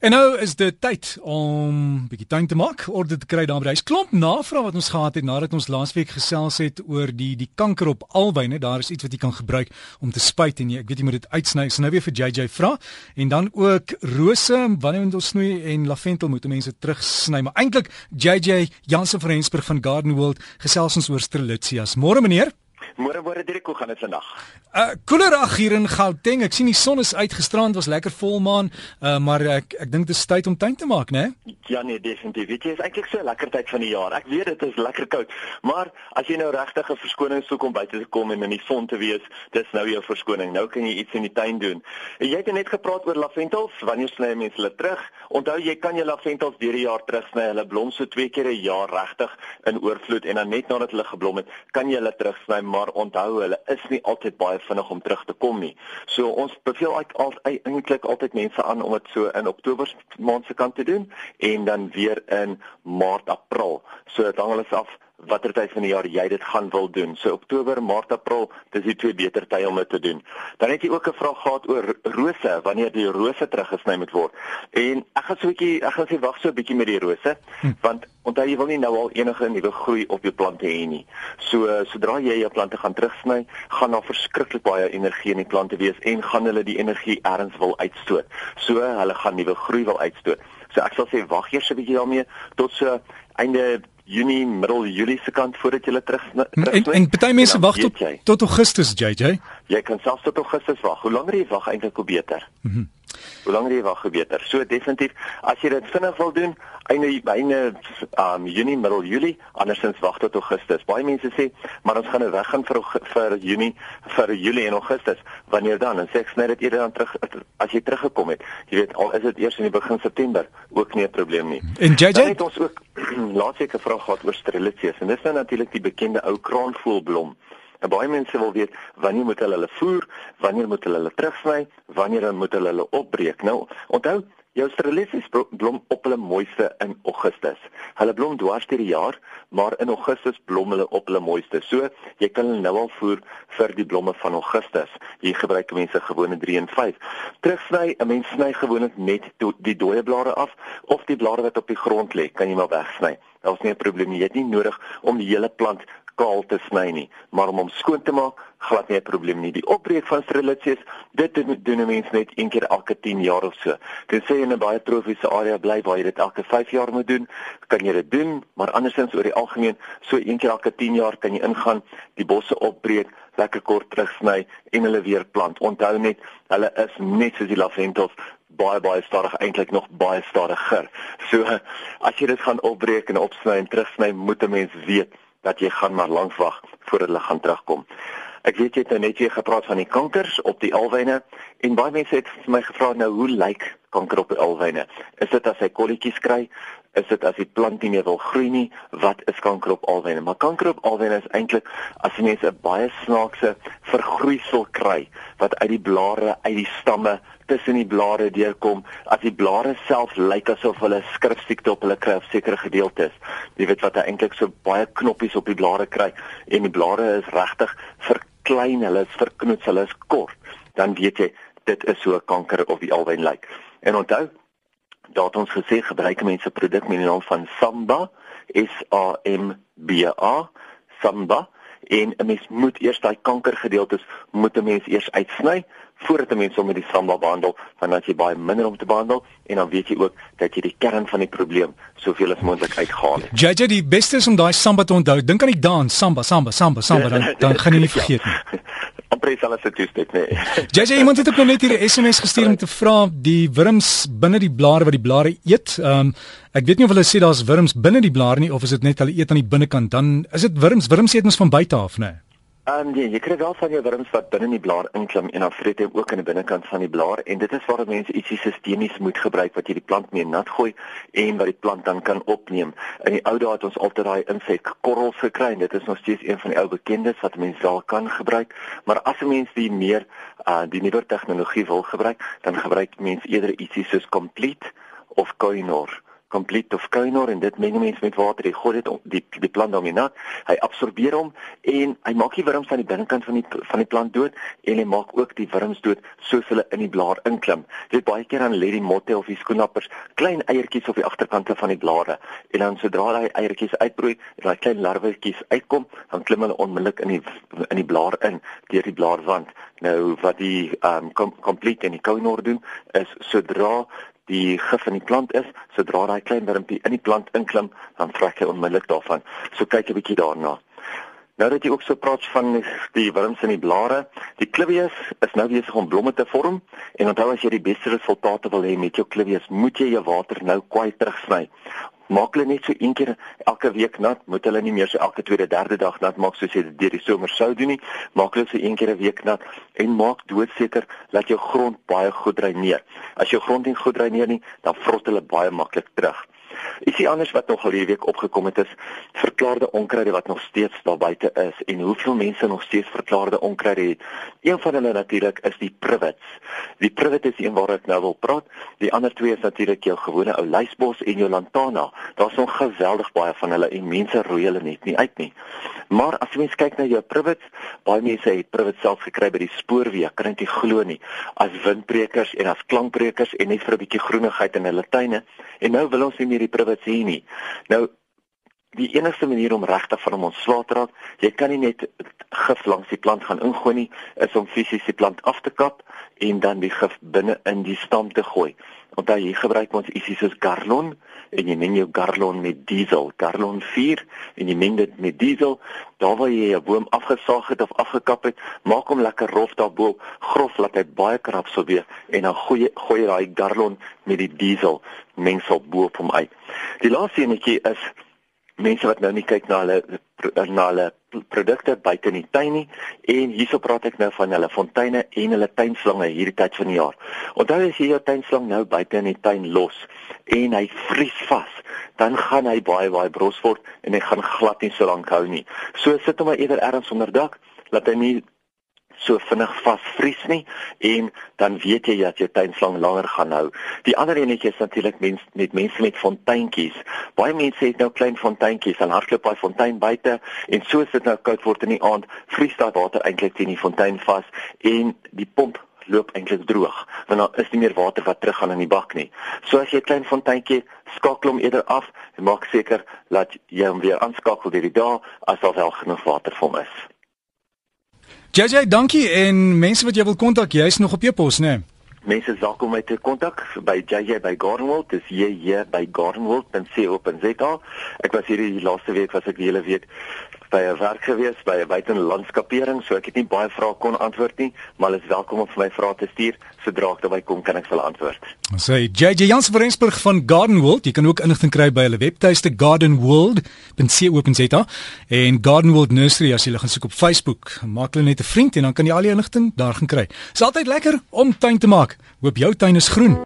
En nou is dit tyd om bietjie tuin te maak, orde te kry daar by huis. Klomp navrae wat ons gehad het nadat ons laasweek gesels het oor die die kanker op alwyne. Daar is iets wat jy kan gebruik om te spuit en jy, ek weet jy moet dit uitsny. So nou weer vir JJ vra en dan ook rose, wanneer moet ons snoei en lavendel moet mense terugsny. Maar eintlik JJ Jansen van Rensburg van Garden World gesels ons oor strelitzias. Môre meneer. Môre môre Dirk, hoe gaan dit vandag? Uh koeler ag hier in Gauteng. Ek sien die son is uitgestrand, was lekker volmaan, uh maar ek ek dink dit is tyd om tuin te maak, né? Ja nee, definitief. Weet jy, is eintlik so 'n lekker tyd van die jaar. Ek weet dit is lekker koud, maar as jy nou regtig 'n verskoning soek om buite te kom en in die son te wees, dis nou jou verskoning. Nou kan jy iets in die tuin doen. En jy het net gepraat oor lavendels. Wanneer sny mense hulle terug? Onthou jy kan jou lavendels deur die jaar terugsny. Hulle blom so twee keer 'n jaar regtig in oorvloed en dan net nadat hulle geblom het, kan jy hulle terugsny, maar onthou hulle is nie altyd baie vinnig om terug te kom nie. So ons beveel eintlik altyd mense aan om dit so in Oktober maand se kant te doen en dan weer in Maart, April. So dit hang alles af watter tyd van die jaar jy dit gaan wil doen. So Oktober, Maart, April, dis die twee beter tye om dit te doen. Dan het jy ook 'n vraag gehad oor rose, wanneer die rose teruggesny moet word. En ek gaan so 'n bietjie ek gaan sê wag so 'n bietjie met die rose, hm. want onthou jy wil nie nou al enige nuwe groei op jou plante hê nie. So sodra jy jou plante gaan terugsny, gaan daar verskriklik baie energie in die plante wees en gaan hulle die energie ergens wil uitstoot. So hulle gaan nuwe groei wil uitstoot. So ek sal sê wag eers 'n bietjie daarmee tot so einde Junie, middel Julie se kant voordat jy terug terug En en baie mense wag tot tot Augustus, JJ. Jy kan selfs tot Augustus wag. Hoe langer jy wag eintlik hoe beter. Mhm. Mm hoe langer jy wag hoe beter. So definitief as jy dit vinnig wil doen, einde einde um Junie, middel Julie, andersins wag tot Augustus. Baie mense sê, maar ons gaan nou weggaan vir vir Junie, vir Julie en Augustus. Wanneer dan? En sê ek sny dit eerder dan terug as jy teruggekom het. Jy weet, al is dit eers in die begin September, ook nie 'n probleem nie. En JJ het ons ook laasweek 'n vraag gehad oor strelitzias en dis nou natuurlik die bekende ou kraanvoelblom. En baie mense wil weet wanneer moet hulle hulle voer, wanneer moet hulle hulle terugsny, wanneer moet hulle hulle opbreek. Nou, onthou, jou strelitzias blom op hulle mooiste in Augustus. Hulle blom dwars deur die jaar, maar in Augustus blom hulle op hulle mooiste. So, jy kan hulle nou al voer vir die blomme van Augustus. Hier gebruik mense gewone 3 en 5. Terugsny, 'n mens sny gewoonlik net die dooie blare af of die blare wat op die grond lê, kan jy maar wegsny. Daar's nie 'n probleem nie. Jy het nie nodig om die hele plant kaal te sny nie, maar om hom skoon te maak, glad nie 'n probleem nie. Die opbreek van strelitzias, dit doen 'n mens net een keer elke 10 jaar of so. Dit sê in 'n baie trofiese area bly waar jy dit elke 5 jaar moet doen, kan jy dit doen, maar andersins oor die algemeen, so een keer elke 10 jaar kan jy ingaan, die bosse opbreek, lekker kort terugsny en hulle weer plant. Onthou net, hulle is net soos die lavendels baie baie stadig eintlik nog baie stadiger. So as jy dit gaan opbreek en opsny en terugsny, moet 'n mens weet dat jy gaan maar lank wag voor hulle gaan terugkom. Ek weet jy het nou net weer gepraat van die kankers op die alwyne en baie mense het vir my gevra nou hoe lyk kanker op die alwyne? Is dit as hy kolletjies kry? Is dit as die plant nie meer wil groei nie? Wat is kanker op alwyne? Maar kanker op alwyne is eintlik as jy mense 'n baie snaakse vergroeisel kry wat uit die blare, uit die stamme tussen die blare deurkom as die blare self lyk asof hulle skrifsiekte op hulle kry of sekere gedeeltes. Jy weet wat hy eintlik so baie knoppies op die blare kry en die blare is regtig verklein, hulle is verknoets, hulle is kort. Dan weet jy dit is so kanker of die alwyn lyk. En onthou dat ons gesê gebruik mense produk met die naam van Samba S A M B A Samba en 'n mens moet eers daai kankergedeeltes moet 'n mens eers uitsny voordat 'n mens hom met die samba behandel, want dan as jy baie minder om te behandel en dan weet jy ook dat jy die kern van die probleem soveel as moontlik uitgehaal het. JJ die beste is om daai samba te onthou. Dink aan die dans, samba, samba, samba, samba, dan dan gaan jy nie vergeet nie. Amper alles se toestek nee. JJ iemand het ook nog net hier 'n SMS gestuur om te vra die wurms binne die blare wat die blare eet. Ehm um, ek weet nie of hulle sê daar's wurms binne die blare nie of is dit net hulle eet aan die binnekant? Dan is dit wurms, wurms eet ons van buite af, nee. Ehm um, nee, jy kry wel van jou wurms wat binne in die blaar inklim en dan vreet hy ook aan die binnekant van die blaar en dit is waar mense ietsie sistemies moet gebruik wat jy die plant mee nat gooi en wat die plant dan kan opneem. In die ou dae het ons altyd daai insek korrels gekry en dit is nog steeds een van die ou bekendes wat mense daar kan gebruik. Maar as 'n mens die meer uh die nuwe tegnologie wil gebruik, dan gebruik mense eerder ietsie soos Complete of Koinor complete of Kuinor en dit meng mens met water. Jy gooi dit die die plant daarmee nat. Hy absorbeer hom en hy maak die wurms aan die binnekant van die van die plant dood en hy maak ook die wurms dood soos hulle in die blaar inklim. Jy weet baie keer dan lê die motte of die skoenappers klein eiertjies op die agterkante van die blare en dan sodra daai eiertjies uitbroei en daai klein larwetjies uitkom, dan klim hulle onmiddellik in die in die blaar in deur die blaarwand. Nou wat die ehm um, com complete en die Kuinor doen is sodra die gif in die plant is, sodra daai klein wurmpie in die plant inklim, dan vrek hy onmiddellik daarvan. So kyk 'n bietjie daarna. Nou dat jy ook so praat van die wurms in die blare, die clivius is nou besig om blomme te vorm en onthou as jy die beste resultate wil hê met jou clivius, moet jy jou water nou kwai terugsny maak hulle net so een keer elke week nat, moet hulle nie meer so elke tweede, derde dag nat maak soos jy dit deur die somer sou doen nie. Maak hulle so een keer 'n week nat en maak doodseker dat jou grond baie goed dreineer. As jou grond nie goed dreineer nie, dan vrot hulle baie maklik terug. Ietsie anders wat nog hierdie week opgekom het is verklaarde onkruide wat nog steeds daar buite is en hoeveel mense nog steeds verklaarde onkruide het. Een van hulle natuurlik is die privets. Die privet is een waar ek nou wil praat. Die ander twee is natuurlik jou gewone ou lysbos en jou lantana. Daar's nog geweldig baie van hulle en mense roei hulle net nie uit nie. Maar as jy mens kyk na jou privets, baie mense het privets self gekry by die spoorweë, kan dit nie glo nie. As windbrekers en as klankbrekers en net vir 'n bietjie groenigheid in hulle tuine. En nou wil ons nie meer die privacy nie. Nou die enigste manier om regtig van hom ontslae te raak, jy kan nie net gif langs die plant gaan ingooi nie, is om fisies die plant af te kap en dan die gif binne in die stam te gooi. Want dan jy gebruik ons ietsie soos Garlon en jy meng jou Garlon met diesel, Garlon 4 en jy meng dit met diesel. Daar waar jy 'n boom afgesaag het of afgekap het, maak hom lekker rof daarbo, grof laat hy baie krap sou weer en dan gooi gooi daai Garlon met die diesel mengsel bo op hom uit. Die laaste enetjie is mense wat nou nie kyk na hulle na hulle produkte buite in die tuin nie en hierso praat ek nou van hulle fonteine en hulle tuinslange hierdie tyd van die jaar. Onthou as jy jou tuinslang nou buite in die tuin los en hy vries vas, dan gaan hy baie baie bros word en hy gaan glad nie so lank hou nie. So sit hom maar eerder ergens onder dak, laat hy nie so vinnig vasvries nie en dan weet jy dat jou tuinslang langer gaan hou. Die ander enetjie is natuurlik mens met mense met fonteintjies. Baie mense het nou klein fonteintjies en hardloop by fontein buite en so as dit nou koud word in die aand, vries daai water eintlik teen die fontein vas en die pomp loop eintlik droog want daar is nie meer water wat teruggaan in die bak nie. So as jy 'n klein fonteintjie skakel hom eerder af en maak seker dat jy hom weer aanskakel deur die dag as daar wel genoeg water vir hom is. JJ, dankie en mense wat jy wil kontak, jy's nog op jou pos, né? Nee? Mense is welkom om my te kontak by JJ by Gardenwold, dis JJ by Gardenwold.co.za. Ek was hierdie laaste week was ek die hele week by 'n werk gewees by 'n buitenlandskapering, so ek het nie baie vrae kon antwoord nie, maar hulle is welkom om vir my vrae te stuur. Sodra ek daarby kom, kan ek hulle antwoord. Sê JJ Jans van Rensburg van Garden World, jy kan ook inligting kry by hulle webtuiste gardenworld.co.za en Garden World Nursery as jy hulle gaan soek op Facebook. Maak hulle net 'n vriend en dan kan jy al die inligting daar gaan kry. Dit is altyd lekker om tuin te maak. Hoop jou tuin is groen.